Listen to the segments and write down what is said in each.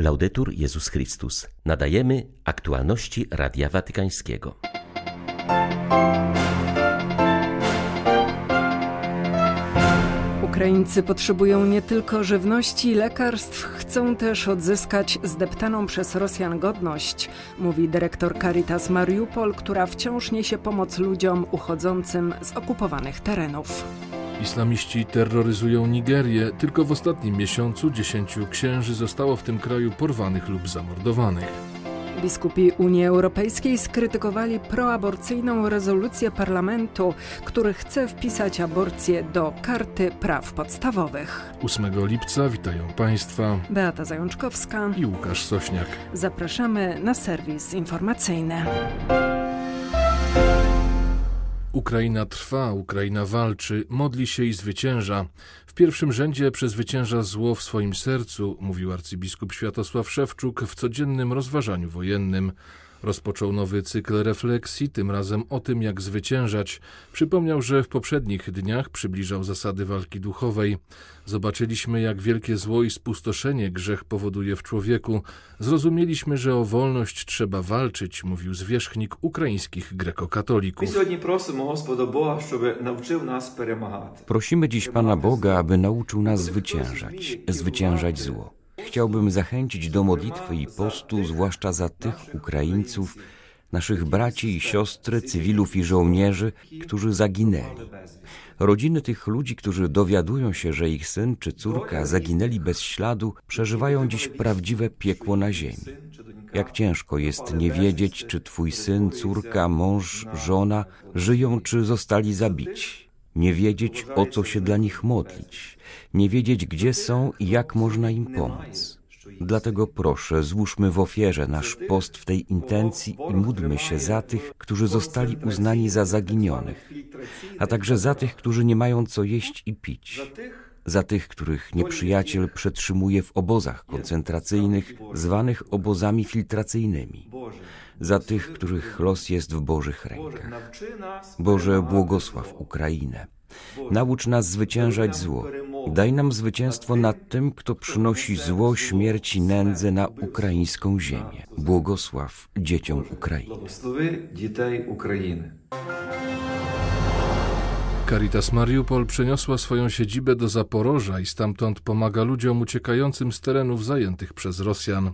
Laudetur Jezus Chrystus. Nadajemy aktualności Radia Watykańskiego. Ukraińcy potrzebują nie tylko żywności i lekarstw, chcą też odzyskać zdeptaną przez Rosjan godność, mówi dyrektor Caritas Mariupol, która wciąż niesie pomoc ludziom uchodzącym z okupowanych terenów. Islamiści terroryzują Nigerię. Tylko w ostatnim miesiącu dziesięciu księży zostało w tym kraju porwanych lub zamordowanych. Biskupi Unii Europejskiej skrytykowali proaborcyjną rezolucję parlamentu, który chce wpisać aborcję do karty praw podstawowych. 8 lipca witają Państwa Beata Zajączkowska i Łukasz Sośniak. Zapraszamy na serwis informacyjny. Ukraina trwa, Ukraina walczy, modli się i zwycięża. W pierwszym rzędzie przezwycięża zło w swoim sercu, mówił arcybiskup Światosław Szewczuk w codziennym rozważaniu wojennym. Rozpoczął nowy cykl refleksji, tym razem o tym, jak zwyciężać. Przypomniał, że w poprzednich dniach przybliżał zasady walki duchowej. Zobaczyliśmy, jak wielkie zło i spustoszenie grzech powoduje w człowieku. Zrozumieliśmy, że o wolność trzeba walczyć, mówił zwierzchnik ukraińskich grekokatolików. Prosimy dziś Pana Boga, aby nauczył nas zwyciężać, zwyciężać zło. Chciałbym zachęcić do modlitwy i postu, zwłaszcza za tych Ukraińców, naszych braci i siostry, cywilów i żołnierzy, którzy zaginęli. Rodziny tych ludzi, którzy dowiadują się, że ich syn czy córka zaginęli bez śladu, przeżywają dziś prawdziwe piekło na ziemi. Jak ciężko jest nie wiedzieć, czy twój syn, córka, mąż, żona żyją, czy zostali zabici. Nie wiedzieć, o co się dla nich modlić. Nie wiedzieć, gdzie są i jak można im pomóc. Dlatego proszę, złóżmy w ofierze nasz post w tej intencji i módlmy się za tych, którzy zostali uznani za zaginionych, a także za tych, którzy nie mają co jeść i pić, za tych, których nieprzyjaciel przetrzymuje w obozach koncentracyjnych, zwanych obozami filtracyjnymi, za tych, których los jest w Bożych rękach. Boże, błogosław Ukrainę. Naucz nas zwyciężać zło. Daj nam zwycięstwo nad tym, kto przynosi zło, śmierć i nędzę na ukraińską ziemię. Błogosław dzieciom Ukrainy. Caritas Mariupol przeniosła swoją siedzibę do Zaporoża i stamtąd pomaga ludziom uciekającym z terenów zajętych przez Rosjan.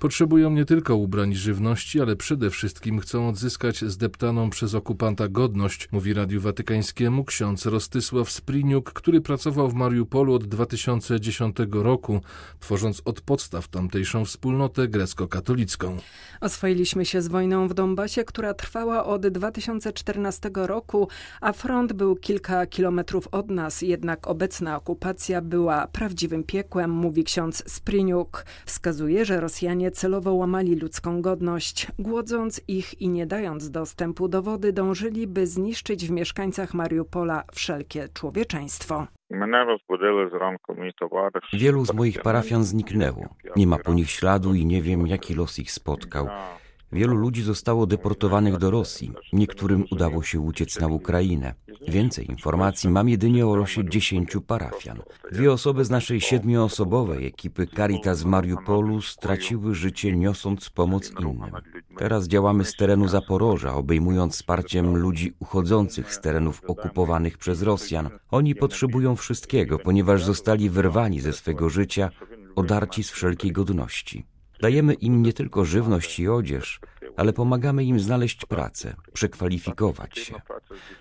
Potrzebują nie tylko ubrań i żywności, ale przede wszystkim chcą odzyskać zdeptaną przez okupanta godność, mówi Radiu Watykańskiemu ksiądz Rostysław Spriniuk, który pracował w Mariupolu od 2010 roku, tworząc od podstaw tamtejszą wspólnotę grecko-katolicką. Oswoiliśmy się z wojną w Donbasie, która trwała od 2014 roku, a front był kilka kilometrów od nas, jednak obecna okupacja była prawdziwym piekłem, mówi ksiądz Spriniuk. Wskazuje, że Rosjanie celowo łamali ludzką godność, głodząc ich i nie dając dostępu do wody, dążyli, by zniszczyć w mieszkańcach Mariupola wszelkie człowieczeństwo. Wielu z moich parafian zniknęło. Nie ma po nich śladu i nie wiem, jaki los ich spotkał. Wielu ludzi zostało deportowanych do Rosji. Niektórym udało się uciec na Ukrainę. Więcej informacji mam jedynie o losie dziesięciu parafian. Dwie osoby z naszej siedmioosobowej ekipy Caritas Mariupolu straciły życie niosąc pomoc innym. Teraz działamy z terenu Zaporoża, obejmując wsparciem ludzi uchodzących z terenów okupowanych przez Rosjan. Oni potrzebują wszystkiego, ponieważ zostali wyrwani ze swego życia, odarci z wszelkiej godności. Dajemy im nie tylko żywność i odzież, ale pomagamy im znaleźć pracę, przekwalifikować się.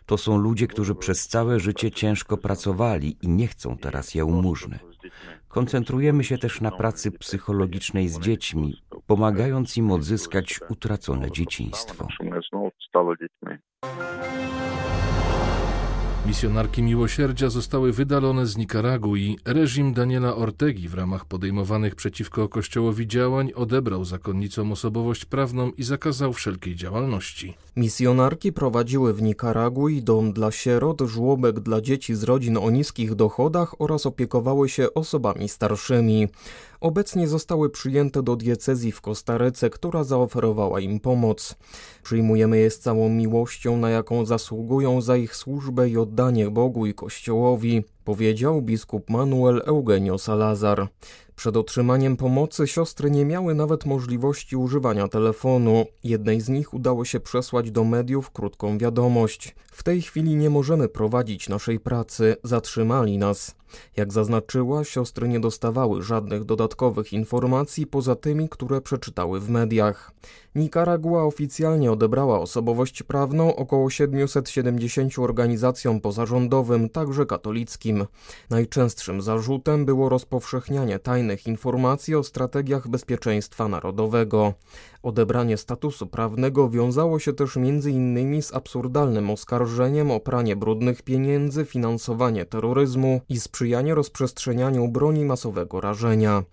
To są ludzie, którzy przez całe życie ciężko pracowali i nie chcą teraz jałmużny. Koncentrujemy się też na pracy psychologicznej z dziećmi, pomagając im odzyskać utracone dzieciństwo. Misjonarki miłosierdzia zostały wydalone z Nikaragui. Reżim Daniela Ortegi w ramach podejmowanych przeciwko Kościołowi działań odebrał zakonnicom osobowość prawną i zakazał wszelkiej działalności. Misjonarki prowadziły w Nikaragui dom dla sierot, żłobek dla dzieci z rodzin o niskich dochodach oraz opiekowały się osobami starszymi. Obecnie zostały przyjęte do diecezji w Kostaryce, która zaoferowała im pomoc. Przyjmujemy je z całą miłością, na jaką zasługują za ich służbę i oddanie Bogu i Kościołowi, powiedział biskup Manuel Eugenio Salazar. Przed otrzymaniem pomocy siostry nie miały nawet możliwości używania telefonu. Jednej z nich udało się przesłać do mediów krótką wiadomość. W tej chwili nie możemy prowadzić naszej pracy, zatrzymali nas. Jak zaznaczyła, siostry nie dostawały żadnych dodatkowych informacji poza tymi, które przeczytały w mediach. Nikaragua oficjalnie odebrała osobowość prawną około 770 organizacjom pozarządowym, także katolickim. Najczęstszym zarzutem było rozpowszechnianie tajnych informacji o strategiach bezpieczeństwa narodowego. Odebranie statusu prawnego wiązało się też m.in. z absurdalnym oskarżeniem o pranie brudnych pieniędzy, finansowanie terroryzmu i sprzyjanie rozprzestrzenianiu broni masowego rażenia.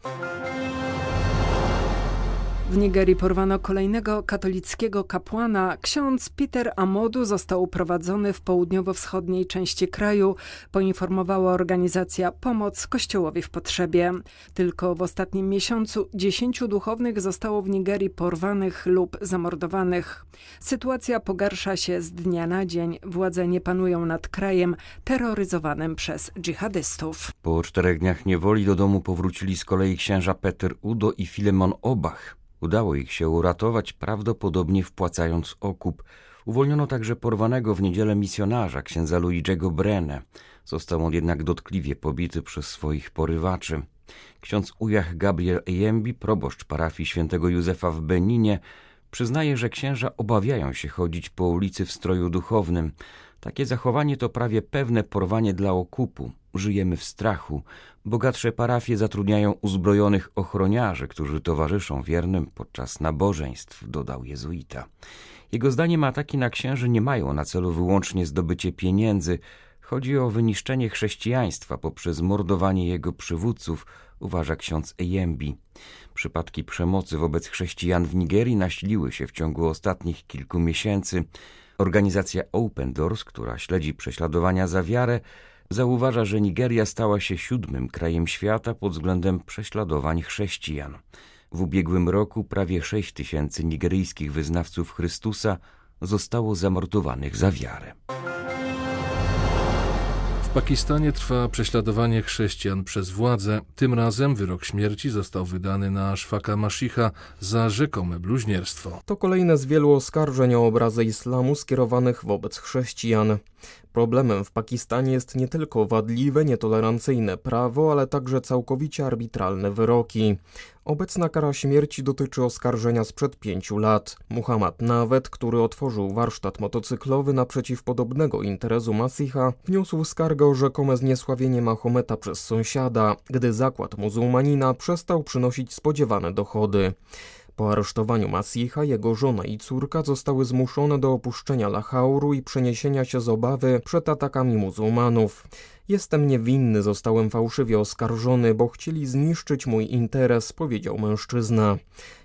W Nigerii porwano kolejnego katolickiego kapłana. Ksiądz Peter Amodu został uprowadzony w południowo-wschodniej części kraju, poinformowała organizacja Pomoc Kościołowi w Potrzebie. Tylko w ostatnim miesiącu dziesięciu duchownych zostało w Nigerii porwanych lub zamordowanych. Sytuacja pogarsza się z dnia na dzień. Władze nie panują nad krajem terroryzowanym przez dżihadystów. Po czterech dniach niewoli do domu powrócili z kolei księża Peter Udo i Filemon Obach. Udało ich się uratować, prawdopodobnie wpłacając okup. Uwolniono także porwanego w niedzielę misjonarza, księdza Luigiego Brenne. Został on jednak dotkliwie pobity przez swoich porywaczy. Ksiądz Ujach Gabriel Ejembi, proboszcz parafii świętego Józefa w Beninie, przyznaje, że księża obawiają się chodzić po ulicy w stroju duchownym. Takie zachowanie to prawie pewne porwanie dla okupu. Żyjemy w strachu. Bogatsze parafie zatrudniają uzbrojonych ochroniarzy, którzy towarzyszą wiernym podczas nabożeństw, dodał jezuita. Jego zdaniem ataki na księży nie mają na celu wyłącznie zdobycie pieniędzy. Chodzi o wyniszczenie chrześcijaństwa poprzez mordowanie jego przywódców, uważa ksiądz Ejembi. Przypadki przemocy wobec chrześcijan w Nigerii nasiliły się w ciągu ostatnich kilku miesięcy. Organizacja Open Doors, która śledzi prześladowania za wiarę, zauważa, że Nigeria stała się siódmym krajem świata pod względem prześladowań chrześcijan. W ubiegłym roku prawie 6 tysięcy nigeryjskich wyznawców Chrystusa zostało zamordowanych za wiarę. Pakistanie trwa prześladowanie chrześcijan przez władze. Tym razem wyrok śmierci został wydany na Szwaka Mashicha za rzekome bluźnierstwo. To kolejne z wielu oskarżeń o obrazy islamu skierowanych wobec chrześcijan. Problemem w Pakistanie jest nie tylko wadliwe, nietolerancyjne prawo, ale także całkowicie arbitralne wyroki. Obecna kara śmierci dotyczy oskarżenia sprzed pięciu lat. Muhammad Nawet, który otworzył warsztat motocyklowy naprzeciw podobnego interesu Masiha, wniósł skargę o rzekome zniesławienie Mahometa przez sąsiada, gdy zakład muzułmanina przestał przynosić spodziewane dochody. Po aresztowaniu Masiha jego żona i córka zostały zmuszone do opuszczenia Lahauru i przeniesienia się z obawy przed atakami muzułmanów. Jestem niewinny, zostałem fałszywie oskarżony, bo chcieli zniszczyć mój interes, powiedział mężczyzna.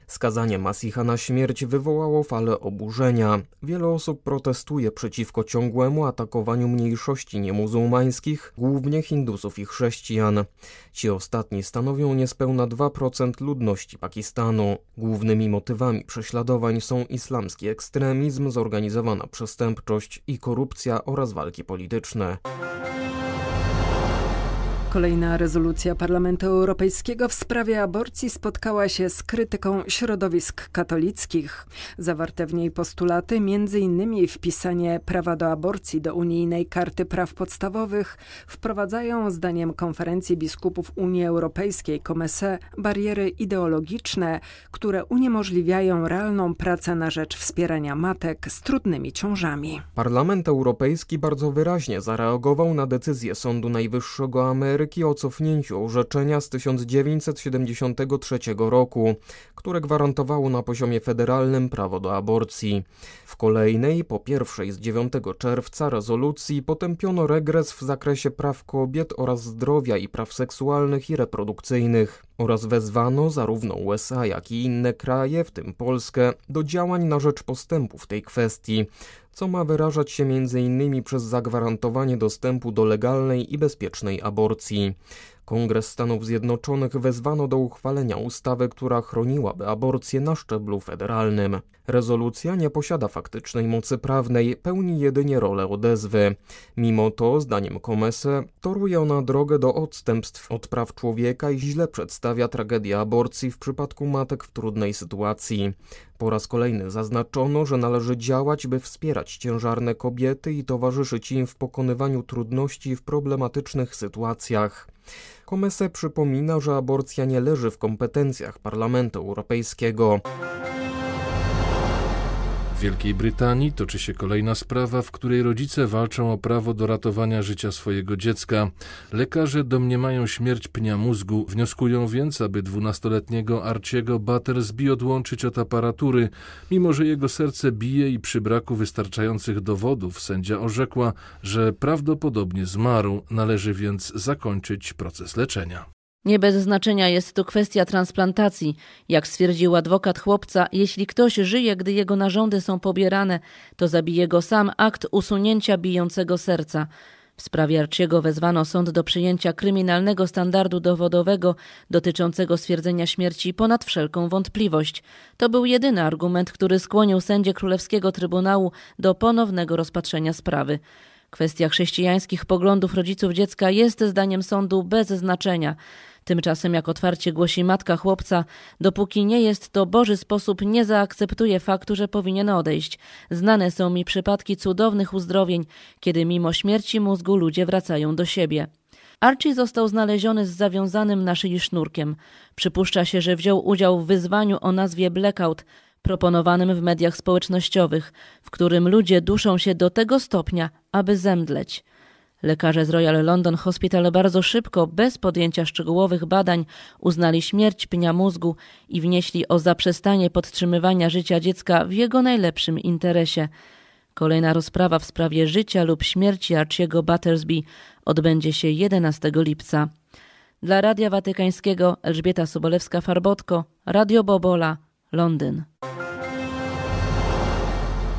Skazanie Masiha na śmierć wywołało falę oburzenia. Wiele osób protestuje przeciwko ciągłemu atakowaniu mniejszości niemuzułmańskich, głównie Hindusów i chrześcijan. Ci ostatni stanowią niespełna 2% ludności Pakistanu. Głównymi motywami prześladowań są islamski ekstremizm, zorganizowana przestępczość i korupcja oraz walki polityczne. Kolejna rezolucja Parlamentu Europejskiego w sprawie aborcji spotkała się z krytyką środowisk katolickich. Zawarte w niej postulaty, m.in. wpisanie prawa do aborcji do unijnej karty praw podstawowych, wprowadzają, zdaniem konferencji biskupów Unii Europejskiej Komese, bariery ideologiczne, które uniemożliwiają realną pracę na rzecz wspierania matek z trudnymi ciążami. Parlament Europejski bardzo wyraźnie zareagował na decyzję Sądu Najwyższego Ameryki Ameryki o cofnięciu orzeczenia z 1973 roku, które gwarantowało na poziomie federalnym prawo do aborcji. W kolejnej, po pierwszej z 9 czerwca rezolucji potępiono regres w zakresie praw kobiet oraz zdrowia i praw seksualnych i reprodukcyjnych oraz wezwano zarówno USA, jak i inne kraje, w tym Polskę, do działań na rzecz postępu w tej kwestii, co ma wyrażać się m.in. przez zagwarantowanie dostępu do legalnej i bezpiecznej aborcji. Kongres Stanów Zjednoczonych wezwano do uchwalenia ustawy, która chroniłaby aborcję na szczeblu federalnym. Rezolucja nie posiada faktycznej mocy prawnej, pełni jedynie rolę odezwy. Mimo to, zdaniem Komese, toruje ona drogę do odstępstw od praw człowieka i źle przedstawia tragedię aborcji w przypadku matek w trudnej sytuacji. Po raz kolejny zaznaczono, że należy działać, by wspierać ciężarne kobiety i towarzyszyć im w pokonywaniu trudności w problematycznych sytuacjach. Komese przypomina, że aborcja nie leży w kompetencjach Parlamentu Europejskiego. W Wielkiej Brytanii toczy się kolejna sprawa, w której rodzice walczą o prawo do ratowania życia swojego dziecka. Lekarze domniemają śmierć pnia mózgu, wnioskują więc, aby dwunastoletniego Arciego Battersby odłączyć od aparatury. Mimo, że jego serce bije i przy braku wystarczających dowodów sędzia orzekła, że prawdopodobnie zmarł, należy więc zakończyć proces leczenia. Nie bez znaczenia jest tu kwestia transplantacji. Jak stwierdził adwokat chłopca, jeśli ktoś żyje, gdy jego narządy są pobierane, to zabije go sam akt usunięcia bijącego serca. W sprawie Arciego wezwano sąd do przyjęcia kryminalnego standardu dowodowego dotyczącego stwierdzenia śmierci ponad wszelką wątpliwość. To był jedyny argument, który skłonił sędzię Królewskiego Trybunału do ponownego rozpatrzenia sprawy. Kwestia chrześcijańskich poglądów rodziców dziecka jest zdaniem sądu bez znaczenia. Tymczasem, jak otwarcie głosi matka chłopca, dopóki nie jest to Boży sposób, nie zaakceptuje faktu, że powinien odejść. Znane są mi przypadki cudownych uzdrowień, kiedy mimo śmierci mózgu ludzie wracają do siebie. Archie został znaleziony z zawiązanym na szyi sznurkiem. Przypuszcza się, że wziął udział w wyzwaniu o nazwie Blackout, proponowanym w mediach społecznościowych, w którym ludzie duszą się do tego stopnia, aby zemdleć. Lekarze z Royal London Hospital bardzo szybko, bez podjęcia szczegółowych badań, uznali śmierć pnia mózgu i wnieśli o zaprzestanie podtrzymywania życia dziecka w jego najlepszym interesie. Kolejna rozprawa w sprawie życia lub śmierci Archiego Battersby odbędzie się 11 lipca. Dla Radia Watykańskiego Elżbieta Sobolewska-Farbotko, Radio Bobola, Londyn.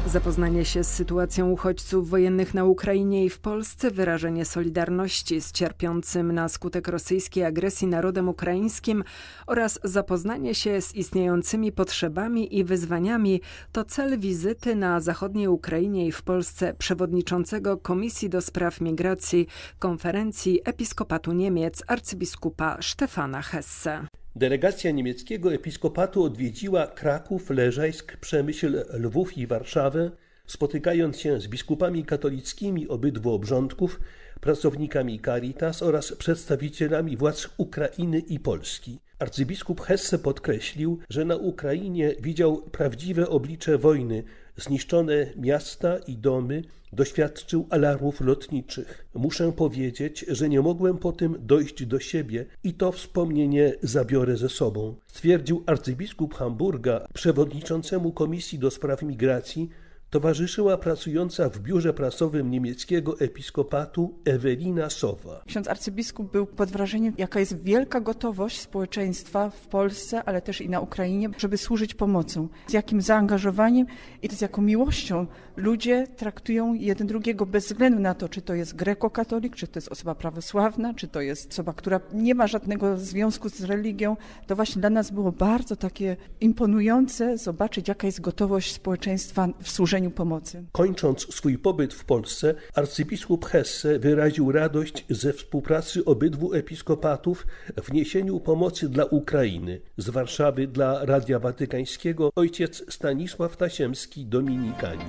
Zapoznanie się z sytuacją uchodźców wojennych na Ukrainie i w Polsce, wyrażenie solidarności z cierpiącym na skutek rosyjskiej agresji narodem ukraińskim oraz zapoznanie się z istniejącymi potrzebami i wyzwaniami to cel wizyty na zachodniej Ukrainie i w Polsce przewodniczącego Komisji do Spraw Migracji konferencji Episkopatu Niemiec arcybiskupa Stefana Hesse. Delegacja niemieckiego episkopatu odwiedziła Kraków, Leżajsk, Przemyśl, Lwów i Warszawę, spotykając się z biskupami katolickimi obydwu obrządków, pracownikami Caritas oraz przedstawicielami władz Ukrainy i Polski. Arcybiskup Hesse podkreślił, że na Ukrainie widział prawdziwe oblicze wojny, zniszczone miasta i domy, doświadczył alarmów lotniczych. Muszę powiedzieć, że nie mogłem po tym dojść do siebie i to wspomnienie zabiorę ze sobą, stwierdził arcybiskup Hamburga przewodniczącemu Komisji do Spraw Migracji towarzyszyła pracująca w biurze prasowym niemieckiego episkopatu Ewelina Sowa. Ksiądz arcybiskup był pod wrażeniem, jaka jest wielka gotowość społeczeństwa w Polsce, ale też i na Ukrainie, żeby służyć pomocą. Z jakim zaangażowaniem i z jaką miłością ludzie traktują jeden drugiego bez względu na to, czy to jest grekokatolik, czy to jest osoba prawosławna, czy to jest osoba, która nie ma żadnego związku z religią. To właśnie dla nas było bardzo takie imponujące zobaczyć, jaka jest gotowość społeczeństwa w służeniu pomocy. Kończąc swój pobyt w Polsce, arcybiskup Hesse wyraził radość ze współpracy obydwu episkopatów w niesieniu pomocy dla Ukrainy. Z Warszawy dla Radia Watykańskiego ojciec Stanisław Tasiemski, Dominikanin.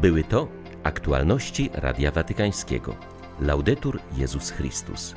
Były to aktualności Radia Watykańskiego. Laudetur Jezus Chrystus.